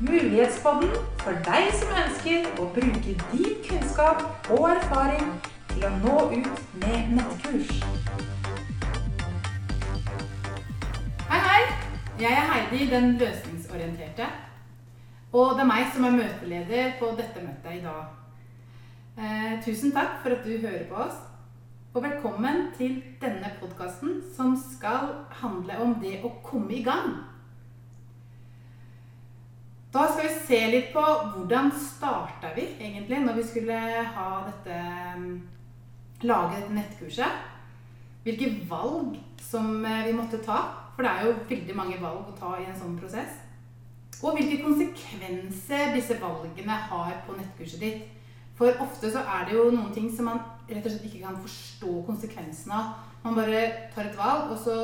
Mulighetspodden for deg som ønsker å bruke din kunnskap og erfaring til å nå ut med nettkurs. Hei, hei! Jeg er Heidi, den løsningsorienterte. Og det er meg som er møteleder på dette møtet i dag. Eh, tusen takk for at du hører på oss. Og velkommen til denne podkasten som skal handle om det å komme i gang. Da skal vi se litt på hvordan starta vi egentlig når vi skulle ha dette lage dette nettkurset. Hvilke valg som eh, vi måtte ta. For det er jo veldig mange valg å ta i en sånn prosess. Og hvilke konsekvenser disse valgene har på nettkurset ditt. For ofte så er det jo noen ting som man rett og slett ikke kan forstå konsekvensene av. Man bare tar et valg, og så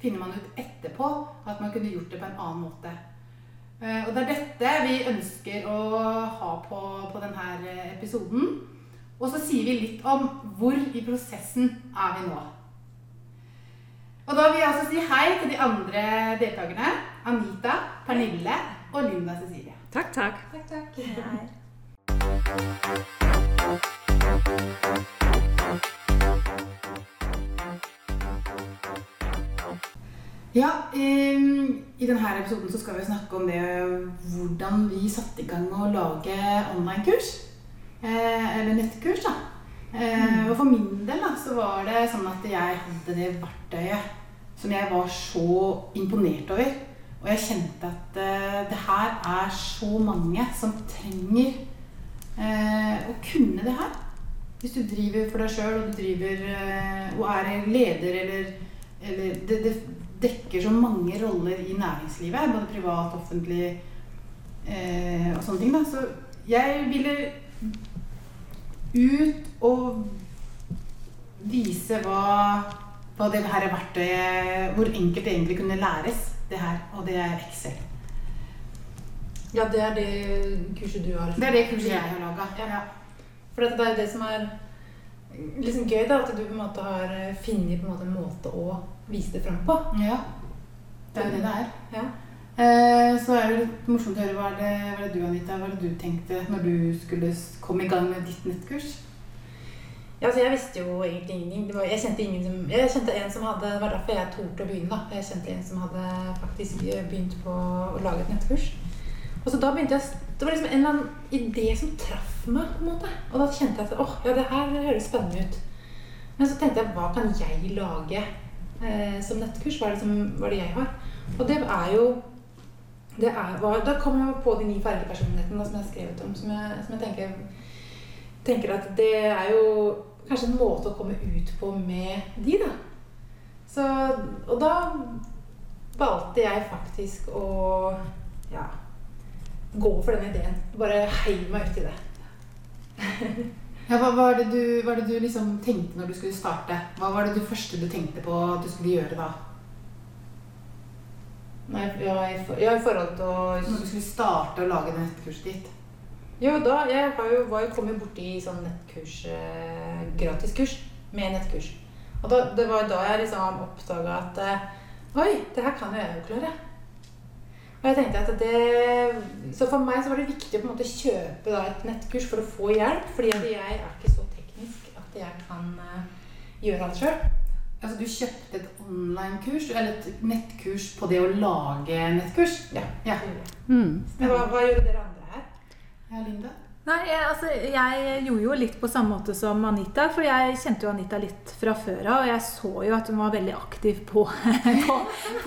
finner man ut etterpå at man kunne gjort det på en annen måte. Eh, og det er dette vi ønsker å ha på, på denne episoden. Og så sier vi litt om hvor i prosessen er vi nå. Og da vil jeg altså si hei til de andre deltakerne. Anita, Pernille og Linda Cecilie. Takk, takk. Takk, takk. Ja, um, I denne episoden så skal vi snakke om det hvordan vi satte i gang med å lage online-kurs. Eh, eller nettkurs, da. Eh, og for min del da, så var det sånn at jeg hadde det verktøyet som jeg var så imponert over. Og jeg kjente at eh, det her er så mange som trenger eh, å kunne det her. Hvis du driver for deg sjøl og du driver eh, og er leder eller, eller det, det dekker så mange roller i næringslivet, både privat, offentlig eh, og sånne ting. Da. Så jeg ville ut og vise hva, hva det her verktøyet Hvor enkelt det egentlig kunne læres, det her. Og det er Excel. Ja, det er det kurset du har. Det er det kurset jeg har laga. Ja. For det er det som er liksom gøy, da, at du på en måte har funnet på en måte en måte å vise det fram på. Ja. Det er jo det det er. Ja. Eh, så er det litt morsomt å høre hva det, hva det du Anita, hva er det du tenkte når du skulle komme i gang med ditt nettkurs? Ja, altså jeg visste jo egentlig ingenting. Det var, jeg, kjente ingen som, jeg kjente en som hadde Det var derfor jeg torde å begynne. da. Jeg kjente en som hadde faktisk eh, begynt på å lage et nettkurs. Og så da begynte jeg Det var liksom en eller annen idé som traff meg. på en måte. Og da kjente jeg at åh, ja, det her høres spennende ut. Men så tenkte jeg hva kan jeg lage eh, som nettkurs? Hva er, det som, hva det jeg har? Og det er jo det er, var, Da kom jeg på de ni fargepersonlighetene som jeg har skrevet om. Som jeg, som jeg tenker, tenker at det er jo kanskje en måte å komme ut på med de, da. Så, og da valgte jeg faktisk å ja, gå for den ideen. Bare heiv meg ut i det. Ja, hva var det, du, var det du liksom tenkte når du skulle starte? Hva var det du første du tenkte på at du skulle gjøre da? Nei, ja, i, for, ja, i forhold til å Når du skulle starte å lage nettkurset ditt? Jo, da Jeg har jo, var jo kommet borti sånn nettkurs, eh, gratiskurs med nettkurs. Og da, det var da jeg liksom oppdaga at eh, Oi, det her kan jo jeg jo klare. Og jeg tenkte at det Så for meg så var det viktig å på en måte kjøpe da et nettkurs for å få hjelp. Fordi at jeg er ikke så teknisk at jeg kan eh, gjøre alt sjøl. Altså Du kjøpte et online-kurs, eller et nettkurs på det å lage nettkurs? Ja. Ja, Mm. Hva, hva gjorde dere andre her? ja Linda? Nei, jeg, altså, jeg gjorde jo litt på samme måte som Anita, for jeg kjente jo Anita litt fra før av. Og jeg så jo at hun var veldig aktiv på, på,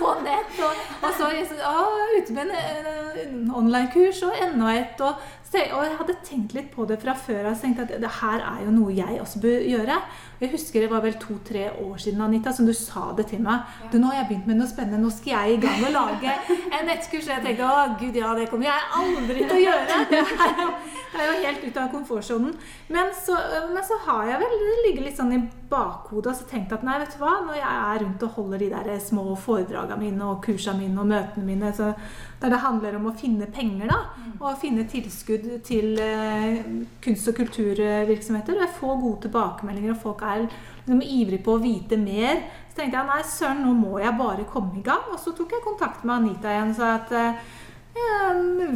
på nett. Og, og så jeg så, å, ute med en, en online-kurs og enda et. Og, så, og jeg hadde tenkt litt på det fra før. Så tenkte at det her er jo noe jeg også bør gjøre. Jeg husker det var vel to-tre år siden, Anita, som du sa det til meg. Du, nå har jeg begynt med noe spennende. Nå skal jeg i gang å lage en nettkurs. Og jeg tenkte å gud, ja, det kommer jeg aldri til å gjøre. Det er jo, det er jo helt ut av komfortsonen. Men, så- men så har jeg vel det ligger litt sånn i bakhodet og så tenkt at nei, vet du hva, når jeg er rundt og holder de der små foredragene mine og kursene mine og møtene mine, så der det handler om å finne penger, da, og finne tilskudd tilskudd til eh, kunst- og kulturvirksomheter. Og jeg får gode tilbakemeldinger, og folk er liksom ivrige på å vite mer. Så tenkte jeg nei, søren, nå må jeg bare komme i gang. Og så tok jeg kontakt med Anita igjen og sa at eh,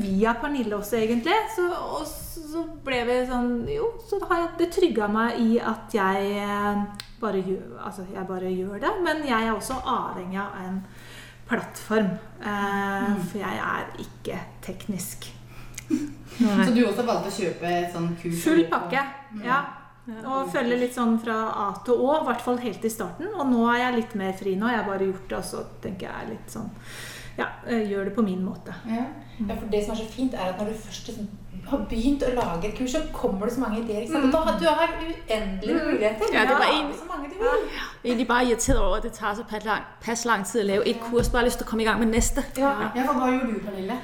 via Pernille også, egentlig. Så, og så ble vi sånn Jo, så har jeg, det trygga meg i at jeg eh, bare gjør, altså jeg bare gjør det. Men jeg er også avhengig av en plattform. Eh, For jeg er ikke teknisk. Så du også valgte å kjøpe et sånn kurs? Full pakke. Ja. Og følge litt sånn fra A til Å, i hvert fall helt i starten. Og nå er jeg litt mer fri. Nå Jeg har bare gjort det, og så tenker jeg litt sånn Ja, gjør det på min måte. Ja. ja, for det som er så fint, er at når du først har begynt å lage et kurs, så kommer det så mange ideer. Ikke sant? Og da du har uendelige muligheter. Ja, det var en- så mange du vil. Er egentlig bare irriteret over, at det tar så pass lang, pass lang tid å lave et kurs. Bare lyst til å komme i gang med neste. Ja. Ja, for hva gjorde du, Pernille?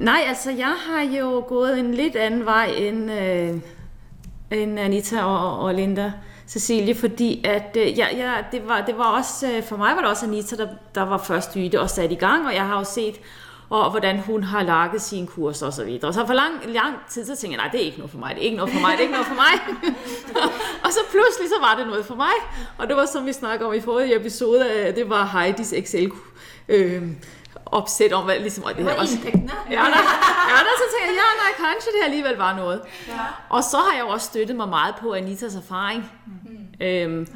Nei, altså jeg har jo gået en litt annen vei enn øh, end Anita og, og Linda Cecilie, fordi at øh, ja, ja, det, var, det var også, øh, for meg var det også Anita, der, der var først ute og satte i gang, og jeg har jo set, og hvordan hun har laget sine kurser osv. så. Så for lang, lang tid, så tenkte jeg, nei, det er ikke noe for meg. det er ikke noe for meg, det er ikke noe for meg. og så plutselig så var det noe for meg. og det var som vi snakket om i forrige episode, øh, det var Heidis Excel øh, opsæt om, liksom, og det her var. Ja, da, ja, da, så tænkte jeg, ja, nej, kanskje det alligevel var noget. Og så har jeg jo også støttet meg mye på Anitas erfaring. Øhm,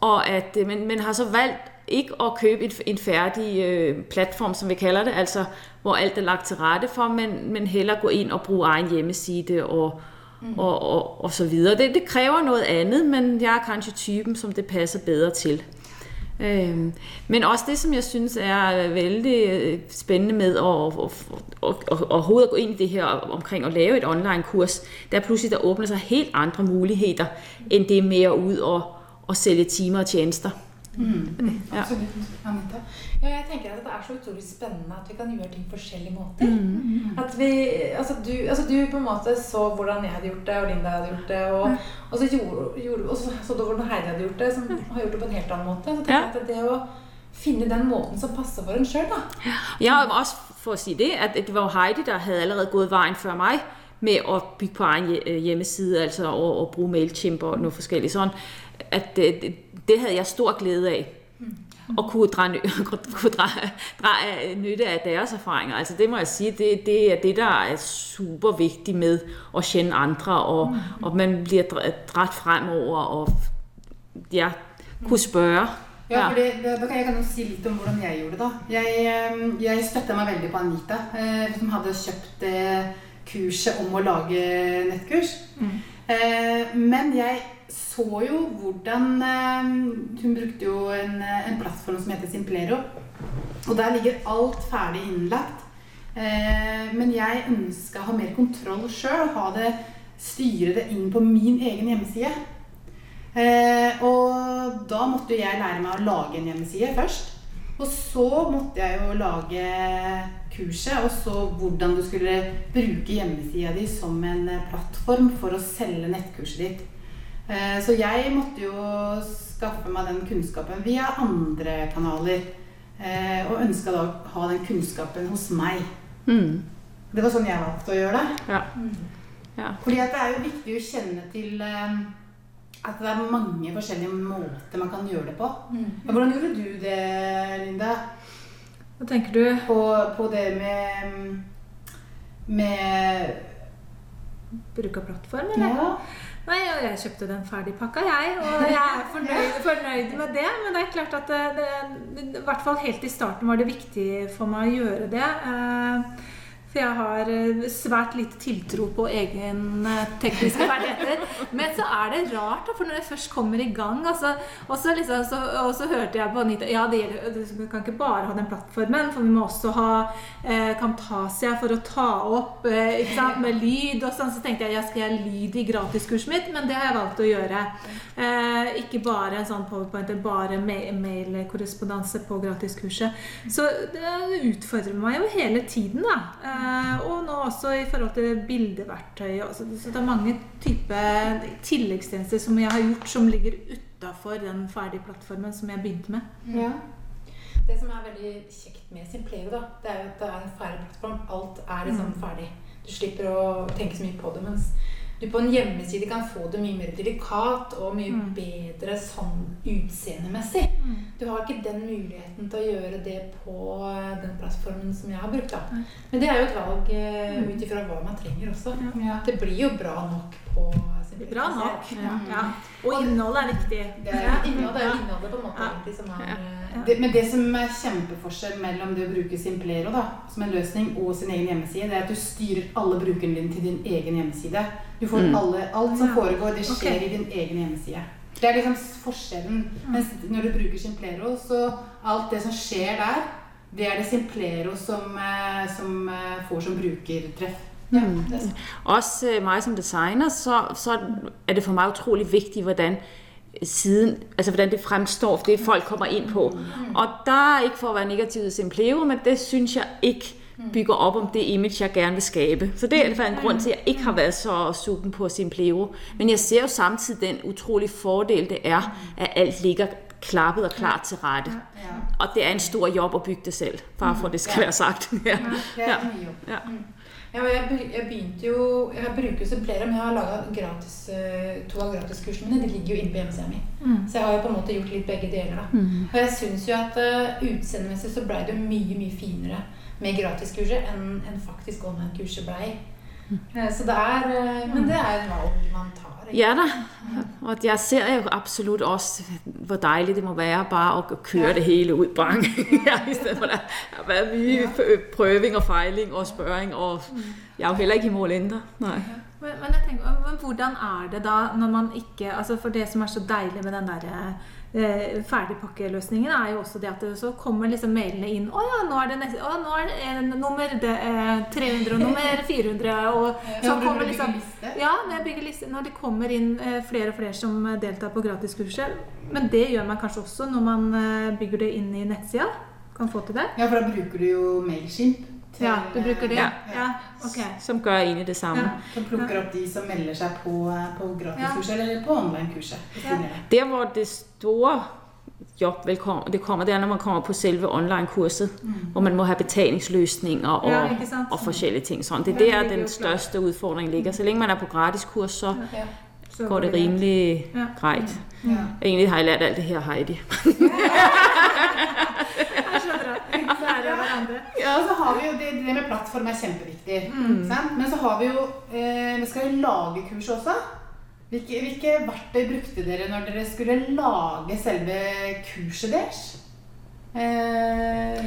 og at, øh, men, men har så valgt ikke at købe et, en færdig øh, platform, som vi kalder det, altså hvor alt er lagt til rette for, men, men heller gå ind og bruge egen hjemmeside og, mm. og, og, og så videre. Det, det kræver noget andet, men jeg er kanskje typen, som det passer bedre til. Øhm, men også det, som jeg synes er veldig øh, spændende med at, overhovedet gå ind i det her omkring at lave et online-kurs, der er pludselig, der åbner sig helt andre muligheder, end det med at ud og, og sælge timer og tjenester. Ja. Absolutt. Anita? Ja, jeg tenker at det er så utrolig spennende at vi kan gjøre ting på forskjellige måter. At vi, altså du, altså du på en måte så hvordan jeg hadde gjort det, og Linda hadde gjort det, og, og så gjorde, gjorde og så, så du hvordan Heidi hadde gjort det, som har gjort det på en helt annen måte. Så tenker Ja. jeg at det å finne den måten som passer for en sjøl, da. Har også for å si det, at det var Heidi, der hadde allerede gået veien før meg med å bygge på egen øh, hjemmeside, altså og, og bruke MailChimp og noe forskjellig sådan, at det, det, havde jeg stor glæde af. Og kunne drage, kunne drage, drage nytte af deres erfaringer. Altså det må jeg sige, det, det er det, der er super vigtigt med at kende andre, og, og man bliver dra- fremover, og ja, kunne spørge. Ja, for det, det, da kan jeg kan jo si litt om hvordan jeg gjorde det. da. Jeg, jeg støtta meg veldig på Anita, eh, som hadde kjøpt eh, kurset om å lage nettkurs. Eh, men jeg så jo hvordan eh, Hun brukte jo en, en plattform som heter Simplero. Og der ligger alt ferdig innlagt. Eh, men jeg ønska å ha mer kontroll sjøl, styre det inn på min egen hjemmeside. Eh, og da måtte jeg lære meg å lage en hjemmeside først. Og så måtte jeg jo lage kurset, og så hvordan du skulle bruke hjemmesida di som en plattform for å selge nettkurset ditt. Eh, så jeg måtte jo skaffe meg den kunnskapen via andre kanaler. Eh, og ønska da å ha den kunnskapen hos meg. Mm. Det var sånn jeg valgte å gjøre det. Ja. Ja. Fordi at det er jo viktig å kjenne til eh, at det er mange forskjellige måter man kan gjøre det på. Ja, hvordan gjorde du det, Linda? Hva tenker du? På, på det med med Bruk av plattform, eller? Ja. Nei, og jeg kjøpte den ferdigpakka, jeg. Og jeg er fornøyd, fornøyd med det. Men det er klart at det, det, I hvert fall helt i starten var det viktig for meg å gjøre det. Eh, For jeg har eh, svært lite tiltro på egne tekniske ferdigheter. Men så er det rart, da, for når jeg først kommer i gang altså, og, så liksom, så, og så hørte jeg på Anita Ja, det gjelder, vi kan ikke bare ha den plattformen, for vi må også ha eh, Camtasia for å ta opp eh, med lyd og sånn. Så tenkte jeg ja, skal jeg lyd i gratiskurset mitt? Men det har jeg valgt å gjøre. Eh, ikke bare en sånn powerpoint, bare ma- mailkorrespondanse på gratiskurset. Så det utfordrer meg jo hele tiden, da. Eh, og nå også i forhold til bildeverktøy. og Så, så det er mange typer tilleggstjenester som jeg har gjort, som ligger utafor den ferdige plattformen som jeg begynte med. Ja. Det som er veldig kjekt med Simplego, da, det er jo at det er en ferdig plattform. Alt er liksom ferdig. du slipper å tenke så mye på det. Mens du på en hjemmeside kan få det mye mer delikat og mye Mm. bedre sånn utseendemessig. Mm. Du har ikke den muligheten til å gjøre det på eh, den plattformen som jeg har brukt. da. Men det er jo et valg uh, ut ifra hva man trenger også. Ja. Det blir jo bra nok på Bra nok. Ja. Ja. Og innholdet er viktig. Det er innholdet, det er innholdet på en måte egentlig som er. Det, men det som er kjempeforskjell mellom det å bruke Simplero da, som en løsning og sin egen hjemmeside, det er at du styrer alle brukerne dine til din egen hjemmeside. Du får Mm. alle, Alt som Ja. foregår, det skjer okay. i din egen hjemmeside. Det er liksom forskjellen. Mens når du bruker Simplero, så alt det som skjer der, det er det Simplero som, eh, som eh, får som brukertreff. Ja, sant. Også meg som designer, så, så er det for meg utrolig viktig hvordan siden, altså hvordan det fremstår, det folk kommer ind på. Og der er ikke for at være negativ sin Simpleo, men det synes jeg ikke bygger op om det image, jeg gerne vil skabe. Så det er i hvert fald en grund til, at jeg ikke har været så sugen på Simpleo. Men jeg ser jo samtidig den utrolig fordel, det er, at alt ligger klappet og klart til rette. Og det er en stor jobb at bygge det selv, bare for at det skal være sagt. Ja. Det er Ja. jobb. Ja. Jeg, jeg begynte jo Jeg bruker jo supplere, men jeg har laga gratis, eh, to av gratiskursene mine. De ligger jo inne på hjemmesida mi. Mm. Så jeg har jo på en måte gjort litt begge deler. da. Og jeg syns jo at uh, utseendemessig så blei det jo mye mye finere med gratiskurset enn enn faktisk online-kurset blei. Eh, så det er eh, Men det er et valg man tar. ikke? Ja da, og jeg ser jo absolutt også, hvor deilig det må være bare å køre det hele ut bang. ja, I stedet for at der har været mye prøving og feiling og spørring, og jeg er jo heller ikke i mål enda. Men, men jeg tenker, men hvordan er det da når man ikke altså For det som er så deilig med den der eh, ferdigpakkeløsningen, er jo også det at det, så kommer liksom mailene inn. 'Å ja, nå er det, neste, å, nå er det eh, nummer det, eh, 300 og nummer 400.' Og så kommer liksom. Ja, når, jeg bygger liste, når det kommer inn eh, flere og flere som deltar på gratiskurset. Men det gjør man kanskje også når man eh, bygger det inn i nettsida? Kan få til det? Ja, for da bruker du jo Mailchimp. Til- Ja, du bruker det? Ja. ja Okay. Som gør egentlig det samme. Ja. Som plukker opp de som melder seg på, på gratiskurset eller på online-kurset. Ja. Der hvor det store jobb vel kommer, det kommer, det er når man kommer på selve online-kurset, hvor man må ha betalingsløsninger og, Ja, og forskjellige ting. Sånn. Det er der den største utfordringen ligger. Så lenge man er på gratiskurs, så Ja. Så går det rimelig Ja. greit. Ja. Egentlig har jeg lært alt det her, Heidi. Det Ja. så. Og har vi jo det, det med plattform er kjempeviktig. Sant? Men så har vi jo eh, Vi skal jo lage kurs også. Hvilke, hvilke verktøy brukte dere når dere skulle lage selve kurset deres? Eh.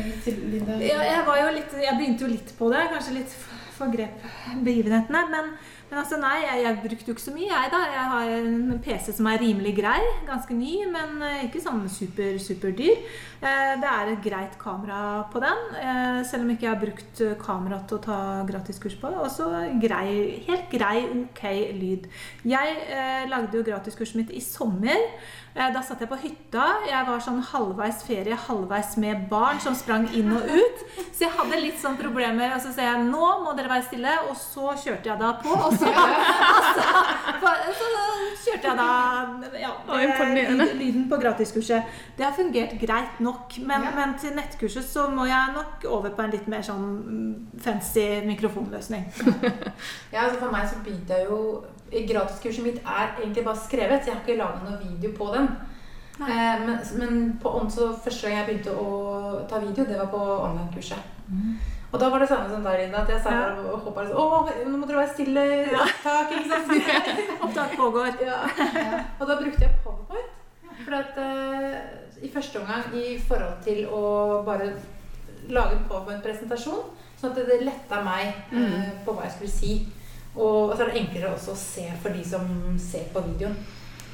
Ja, jeg, var jo litt, jeg begynte jo litt på det, kanskje litt forgrep begivenhetene. Men, men altså nei, jeg, jeg brukte jo ikke så mye, jeg da. Jeg har en PC som er rimelig grei, ganske ny, men eh, ikke sånn super, superdyr. Eh, Det er et greit kamera på den, eh, selv om ikke jeg har brukt eh, kamera til å ta gratiskurs på. Og så grei, helt grei, ok lyd. Jeg eh, lagde jo gratiskurset mitt i sommer. Eh, Da satt jeg på hytta. Jeg var sånn halvveis ferie, halvveis med barn som sprang inn og ut. Så jeg hadde litt sånn problemer. Og så sa jeg nå må dere være stille. Og så kjørte jeg da på. Og så, altså, så kjørte jeg da ja, Å, lyden på gratiskurset. Det har fungert greit nok. Men, Ja. men til nettkurset så må jeg nok over på en litt mer sånn mm, fancy mikrofonløsning. Ja, altså For meg så begynte jeg jo Gratiskurset mitt er egentlig bare skrevet, så jeg har ikke laga noen video på den. Eh, men, men på første gang jeg begynte å ta video, det var på online-kurset. Og da var det samme som der inne. At jeg sa Ja. og håpa liksom, Å, nå må dere være stille. Opptak, ikke sant? Opptak pågår. ja. Og da brukte jeg powerpoint. For at eh, i første omgang i forhold til å bare lage en powerpoint-presentasjon, sånn at det letta meg eh, på hva jeg skulle si. Og så er det enklere også å se for de som ser på videoen.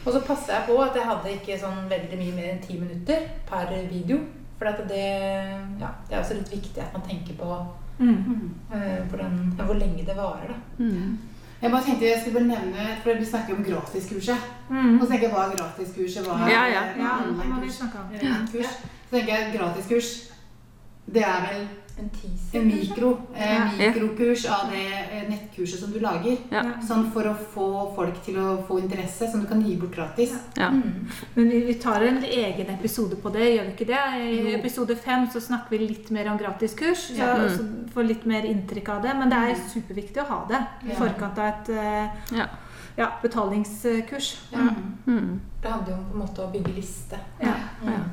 Og så passa jeg på at jeg hadde ikke sånn veldig mye mer enn ti minutter per video. For det, ja, det er også litt viktig at man tenker på Mm. uh, hvordan, ja, hvor lenge det varer. da. Jeg bare tenkte jeg skulle bare nevne, for Vi snakker om gratiskurset. Mm. Og så tenker jeg hva er gratiskurset? Hva er Ja, ja. Ja, snakke om. Kurs. Så tenker jeg gratiskurs, det er vel En teaser, en mikro, eh, mikrokurs av det eh, nettkurset som du lager. Ja. Sånn for å få folk til å få interesse, som du kan gi bort gratis. Ja. Mm. Men vi, vi tar en egen episode på det, gjør vi ikke det? I episode fem så snakker vi litt mer om gratiskurs, så, Ja. Mm. så får litt mer inntrykk av det. Men det er superviktig å ha det i forkant av et uh, Ja. ja, betalingskurs Ja. Mm. Det handler jo om på en måte å bygge liste. Ja. Mm.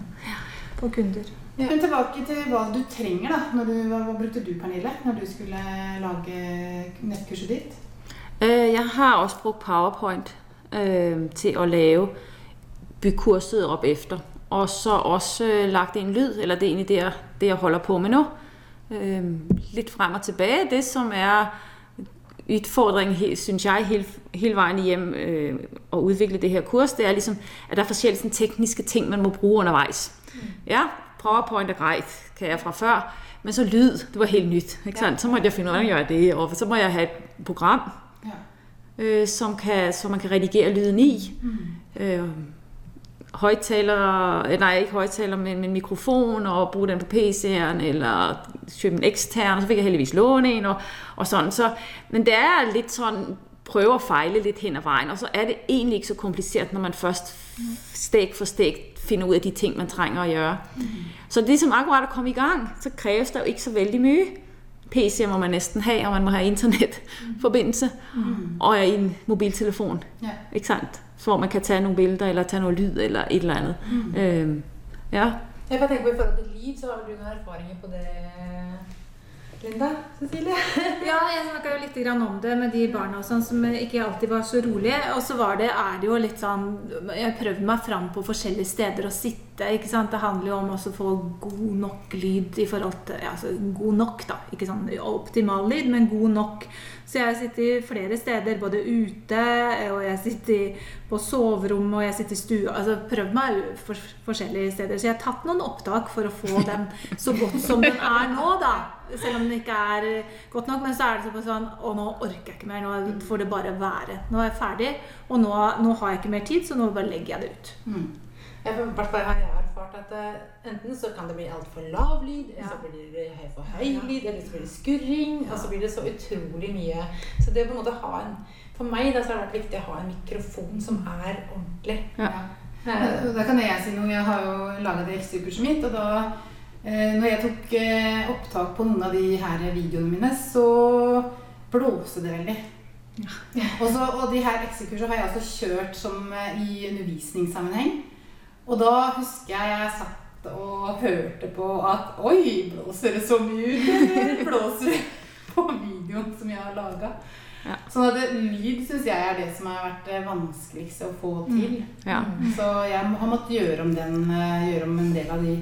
på kunder. Men tilbake til hva du trenger, da. Når du, hva, hva brukte du, Pernille, når du skulle lage nettkurset ditt? Øh, Jeg har også brukt PowerPoint øh, til å lage bygge kurset op efter. Og så også øh, lagt inn lyd, eller det er egentlig det, jeg- det jeg holder på med nå. Øh, lidt frem og tilbage. Det som er utfordring, syns jeg, hele, hele vejen hjem øh, å utvikle det her kurs, det er liksom, at det er forskjellige tekniske ting, man må bruke underveis. Ja, PowerPoint er greit, kan jeg fra før, men så lyd, det var helt nytt. Ikke sandt? Så måtte jeg finne ut hvordan jeg gør det, og så må jeg ha et program, Ja. øh, som, kan, som man kan redigere lyden i. Øh, høyttaler Nei, ikke høyttaler, men, men mikrofon, og bruke den på PC-en, eller kjøpe en ekstern, så fikk jeg heldigvis låne en, og, og sånn. Så, men det er litt sånn prøve å fejle litt hen ad vejen, og så er det egentlig ikke så kompliceret, når man først steg for stik finder ud af de ting, man trænger at gøre. Så det er som akkurat at komme i gang, så kræves der jo ikke så vældig mye. PC må man næsten have, og man må have internetforbindelse, og en mobiltelefon. Ja. Ikke sandt? Så hvor man kan tage nogle billeder, eller tage noget lyd, eller et eller andet. Mm. Øhm, ja. Jeg bare tenker på I forhold til liv, så har du noen erfaringer på det, Linda? Cecilie? Ja, jeg snakka jo litt om det med de barna sånn, som ikke alltid var så rolige. Og så var det, er det jo litt sånn Jeg prøvde meg fram på forskjellige steder å sitte. ikke sant? Det handler jo om å få god nok lyd i forhold til altså, God nok, da. Ikke sånn optimal lyd, men god nok. Så jeg sitter flere steder, både ute, og jeg sitter på soverommet, og jeg sitter i stua. Altså prøvd meg for, forskjellige steder. Så jeg har tatt noen opptak for å få den så godt som den er nå, da. Selv om det ikke er godt nok. Men så er det sånn sånn Å, nå orker jeg ikke mer. Nå får det bare være. Nå er jeg ferdig. Og nå, nå har jeg ikke mer tid, så nå bare legger jeg det ut. Mm. Jeg, har jeg erfart at eh, enten så kan det bli altfor lav lyd, eller Ja. så blir det høy for høy lyd, eller så blir det skurring, og så blir det så utrolig mye. Så det å på en måte ha en For meg da, så har det vært viktig å ha en mikrofon som er ordentlig. Ja. Da kan jeg si noe. Jeg har jo laga det ekstrakurset mitt. Og da når jeg tok eh, opptak på noen av de her videoene mine, så blåste det veldig. Og, så, og de her eksekursene har jeg også kjørt som eh, i undervisningssammenheng. Og da husker jeg jeg satt og hørte på at Oi, blåser det så mye ut? Eller blåser det på videoen som jeg har laga? Ja. Sånn at lyd syns jeg er det som har vært det vanskeligste å få til. Ja. Så jeg har måttet gjøre om, den, eh, gjøre om en del av de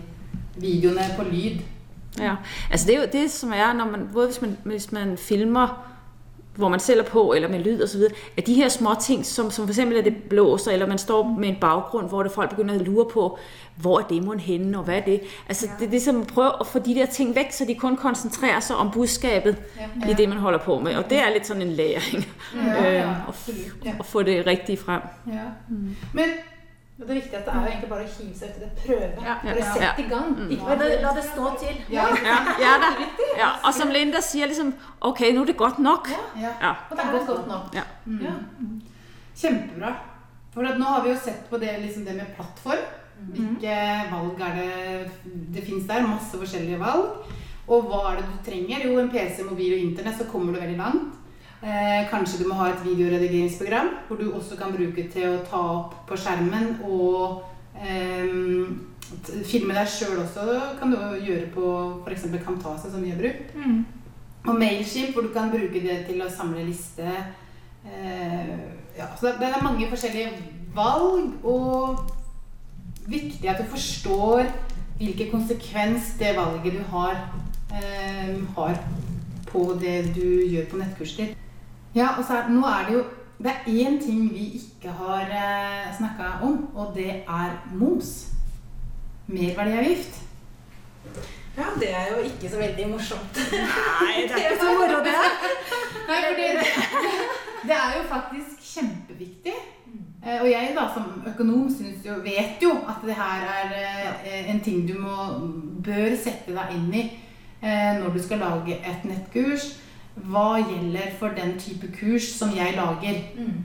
videoene på lyd. Ja, altså det er jo det, som er, når man, både hvis man, hvis man filmer, hvor man selv er på, eller med lyd og så videre, at de her små ting, som, som for eksempel at det blåser, eller man står med en baggrund, hvor det folk begynder at lure på, hvor er demoen henne, og hvad er det? Altså det er ligesom at prøve at få de der ting væk, så de kun koncentrerer sig om budskabet Ja. i det, man holder på med. Og det er lidt sådan en læring, Ja, ja, øh. Ja. at få det rigtige frem. Ja. Men Og det viktigste er jo egentlig bare å hive seg uti det. Prøve. Ja. Bare Ja. sett i gang. Ikke La bare det, la det stå til. ja, Ja, ja, da. ja, og som Linda sier, liksom OK, nå er det godt nok. ja. Ja. Og det er godt godt nok. Ja. Mm. Ja. Kjempebra. For at nå har vi jo sett på det, liksom det med plattform. Hvilke valg er det det fins der? Masse forskjellige valg. Og hva er det du trenger? Jo, en PC, mobil og internett, så kommer du veldig langt. Eh, kanskje du må ha et videoredigeringsprogram hvor du også kan bruke til å ta opp på skjermen og eh, filme deg sjøl også. kan du gjøre på f.eks. Camtasia, som vi har brukt. Mm. Og Mailship, hvor du kan bruke det til å samle liste. Eh, ja, så det, det er mange forskjellige valg, og viktig at du forstår hvilken konsekvens det valget du har, eh, har på det du gjør på nettkurset ditt. Ja, og så er, nå er det jo Det er én ting vi ikke har eh, snakka om, og det er moms. Merverdiavgift. Ja, det er jo ikke så veldig morsomt. Nei, det er ikke så moro, det. Nei, fordi det, det er jo faktisk kjempeviktig. Eh, Og jeg da som økonom synes jo, vet jo at det her er eh, en ting du må, bør sette deg inn i. eh, når du skal lage et nettkurs. Hva gjelder for den type kurs som jeg lager? Mm.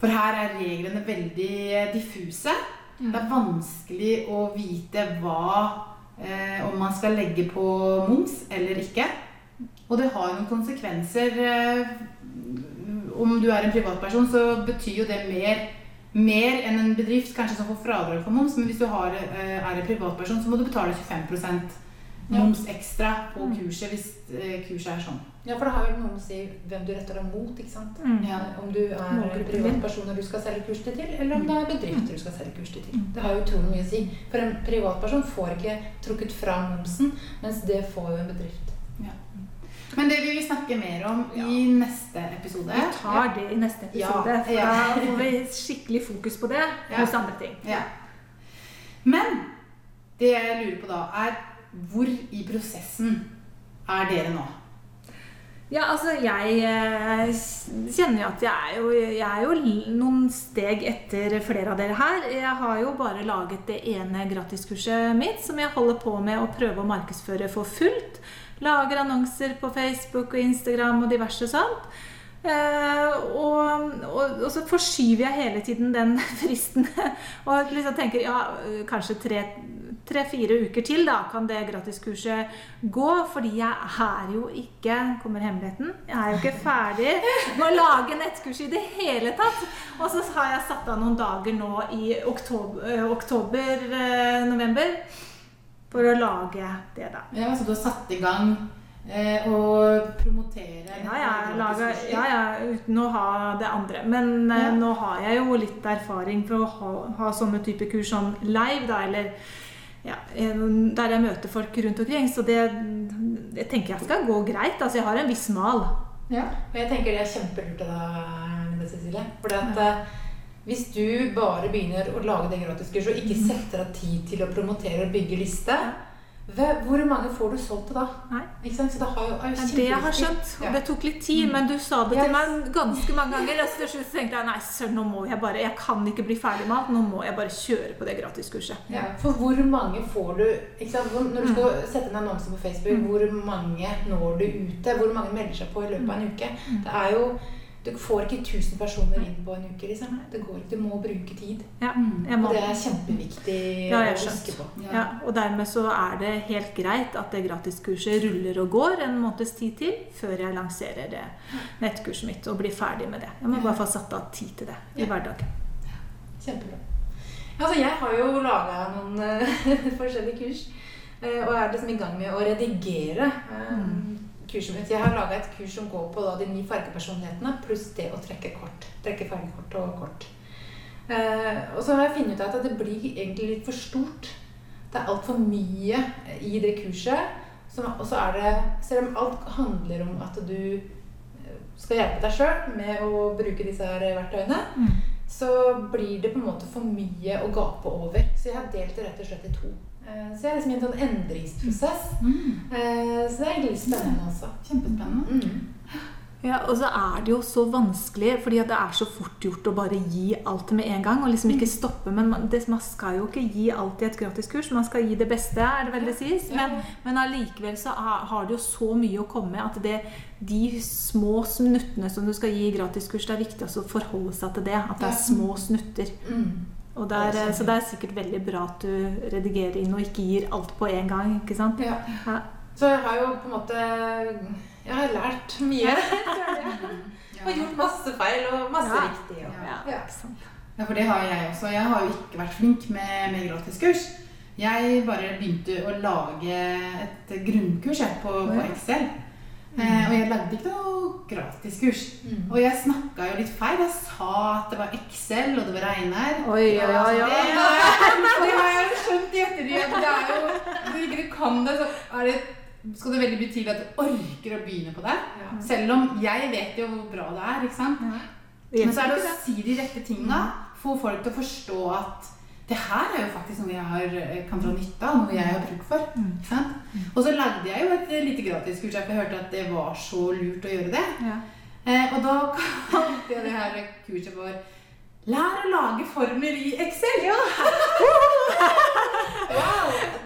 For her er reglene veldig diffuse. Det er vanskelig å vite hva eh, om man skal legge på moms eller ikke. Og det har noen konsekvenser. Eh, om du er en privatperson, så betyr jo det mer, mer enn en bedrift kanskje som får fradrag for moms. Men hvis du har, eh, er en privatperson, så må du betale 25 moms ekstra på kurset hvis eh, kurset er sånn. Ja, for det har jo noe å si hvem du retter deg mot. ikke sant? Mm. Ja. Om du er privatpersoner du skal selge kurs til, eller om det er bedrifter du skal selge kurs til. Det har jo utrolig mye å si. For en privatperson får ikke trukket fra momsen, mens det får jo en bedrift. Men det vil vi snakke mer om i neste episode. Vi tar det i neste episode, Ja, for ja. da får vi skikkelig fokus på det Ja. hos andre ting. Ja. Men det jeg lurer på da, er hvor i prosessen er dere nå? Ja, altså jeg eh, kjenner jo at jeg er jo, jeg er jo noen steg etter flere av dere her. Jeg har jo bare laget det ene gratiskurset mitt som jeg holder på med å prøve å markedsføre for fullt. Lager annonser på Facebook og Instagram og diverse sånt. Eh, og, og, og så forskyver jeg hele tiden den fristen. og liksom tenker ja, kanskje tre tre-fire uker til da, kan det gratiskurset gå. Fordi jeg er jo ikke Kommer hemmeligheten? Jeg er jo ikke ferdig med å lage nettkurs i det hele tatt. Og så har jeg satt av noen dager nå i oktober-november for å lage det, da. Ja, så du har satt i gang eh, promotere Ja, jeg lager, ja, ja, uten å ha det andre. Men eh, Ja. nå har jeg jo litt erfaring for å ha, ha sånne type kurs sånn live, da, eller ja, der jeg møter folk rundt omkring. Så det, det tenker jeg skal gå greit. Altså, jeg har en viss mal. Ja. Og jeg tenker det er kjempelurt av deg, Cecilie. For at eh, hvis du bare begynner å lage det gratiskurset og ikke setter av tid til å promotere og bygge liste, hvor mange får du solgt da? Nei. Ikke sant? Så det har jo, er jo Det jeg har skjønt. Ja. det tok litt tid, men du sa det til meg ganske mange ganger. Og til slutt tenkte jeg nei, søren, nå må jeg bare Jeg kan ikke bli ferdig med alt. Nå må jeg bare kjøre på det gratiskurset. Ja, for hvor mange får du ikke sant? Når du skal sette en annonse på Facebook, hvor mange når du ute? Hvor mange melder seg på i løpet av en uke? Det er jo Du får ikke 1000 personer inn på en uke. liksom. Det går ikke. Du må bruke tid. Ja, må Og det er kjempeviktig Ja, å huske på. Ja, og dermed så er det helt greit at det gratiskurset ruller og går en måneds tid til før jeg lanserer det nettkurset mitt og blir ferdig med det. Jeg må bare få satt av tid til det i Ja. hverdagen. Kjempebra. Altså, jeg har jo laga noen eh, forskjellige kurs. eh, og er liksom i gang med å redigere eh, Mm. Kurset mitt. Jeg har laga et kurs som går på da, de ni fargepersonlighetene pluss det å trekke kort. Trekke fargekort og kort. Eh, og så har jeg funnet ut at det blir egentlig litt for stort. Det er altfor mye i det kurset. Og så er det Selv om alt handler om at du eh, skal hjelpe deg sjøl med å bruke disse her verktøyene, Mm. så blir det på en måte for mye å gape over. Så jeg har delt det rett og slett i to. Eh, Så jeg er liksom i en sånn endringsprosess. Mm. Eh, Så det er egentlig litt spennende også. Kjempespennende. Mm. Ja, og så er det jo så vanskelig, fordi at det er så fort gjort å bare gi alt med en gang. Og liksom ikke stoppe. Men man, det, man skal jo ikke gi alt i et gratiskurs. Man skal gi det beste, er det vel det sies. Men, men allikevel så har, har det jo så mye å komme med at det, de små snuttene som du skal gi i gratiskurs, det er viktig også å forholde seg til det. At det er små snutter. Mm. Og det er, så det er sikkert veldig bra at du redigerer inn og ikke gir alt på en gang. ikke sant? Ja. Ja. Så jeg har jo på en måte Jeg har lært mye. Og gjort masse feil og masse Ja. riktig. Og, Ja, ja. Ja, for det har jeg også. Jeg har jo ikke vært flink med, med gratiskurs. Jeg bare begynte å lage et grunnkurs jeg, på, på Excel. Eh, og jeg lagde ikke noe gratiskurs. Mm. Og jeg snakka jo litt feil. Jeg sa at det var Excel, og det var regner. Oi, ja, ja, har jeg- det har jeg jo skjønt i ettertid. Det er jo, Hvis ikke du kan det, så det, skal det veldig mye til at du orker å begynne på det. Ja. Selv om jeg vet jo hvor bra det er. ikke sant? Ja. Men så er det å si de rette tinga. Få folk til å forstå at det her er jo faktisk noe jeg har, eh, kan dra nytte av, noe jeg har bruk for. Mm. Sant? Og så lagde jeg jo et eh, lite gratiskurs, for jeg hørte at det var så lurt å gjøre det. Ja. Eh, og da kalte jeg det her kurset for Lær å lage formler i Excel!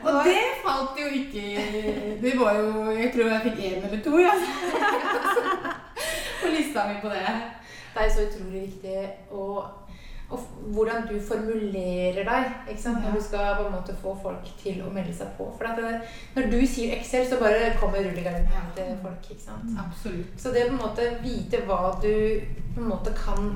Og det falt jo ikke Det var jo Jeg tror jeg fikk én eller to, ja. på lista mi på det. Det er jo så utrolig viktig å, f- hvordan du formulerer deg ikke sant? Når du skal på en måte få folk til å melde seg på. For at det, når du sier Excel, så bare kommer rullegardinen til folk. ikke sant? Absolutt. Så det å på en måte vite hva du på en måte kan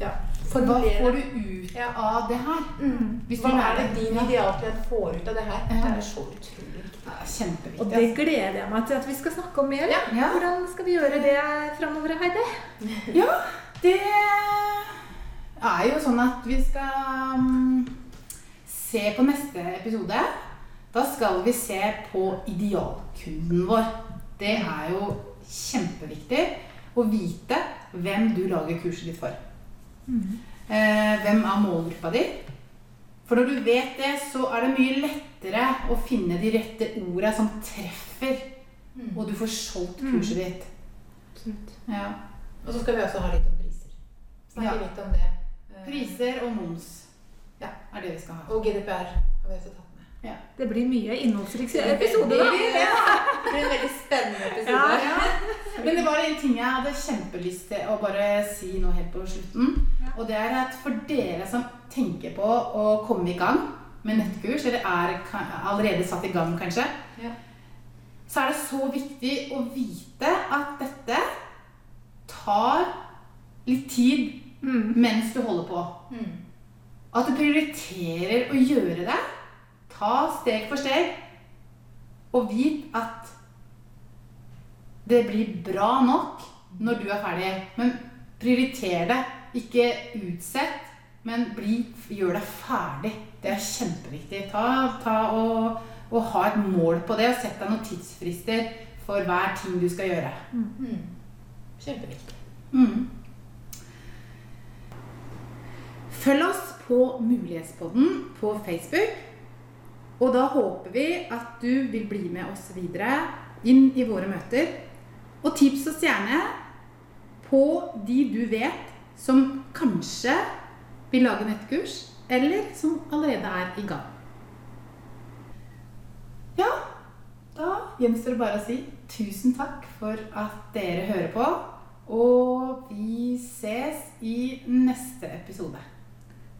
ja, Hva får du ut Ja. av det her? Mm. Hvis du Hva er det din idealklient får ut av det her? Ja. Det er så utrolig kjempeviktig. Og det gleder jeg meg til at vi skal snakke om mer. Ja. Ja. Hvordan skal vi gjøre det framover, Heidi? Ja, det er jo sånn at vi skal um, se på neste episode. Da skal vi se på idealkunden vår. Det er jo kjempeviktig å vite hvem du lager kurset ditt for. Eh, hvem er målgruppa di? For når du vet det, så er det mye lettere å finne de rette orda som treffer, Mm. og du får solgt kurset ditt. Absolutt. Ja. Og så skal vi også ha litt om priser. Snakke Ja. litt om det. Priser og moms Ja. er det vi skal ha. Og GDPR har vi også tatt med. Det blir mye innholdsrik episode, da. Det blir en veldig spennende episode. Ja. Men det var en ting jeg hadde kjempelyst til å bare si nå helt på slutten. Og det er at for dere som tenker på å komme i gang med nettkurs, eller er allerede satt i gang kanskje, så er det så viktig å vite at dette tar litt tid Mm. mens du holder på. Mm. At du prioriterer å gjøre det. Ta steg for steg. Og vit at det blir bra nok når du er ferdig. Men prioriter det. Ikke utsett, men bli, gjør deg ferdig. Det er kjempeviktig. Ta, ta og, og ha et mål på det, og sett deg noen tidsfrister for hver ting du skal gjøre. Mm. Kjempeviktig. Mm. Følg oss på Mulighetspodden på Facebook. Og da håper vi at du vil bli med oss videre inn i våre møter. Og tips oss gjerne på de du vet som kanskje vil lage nettkurs, eller som allerede er i gang. Ja, da gjenstår det bare å si tusen takk for at dere hører på. Og vi ses i neste episode.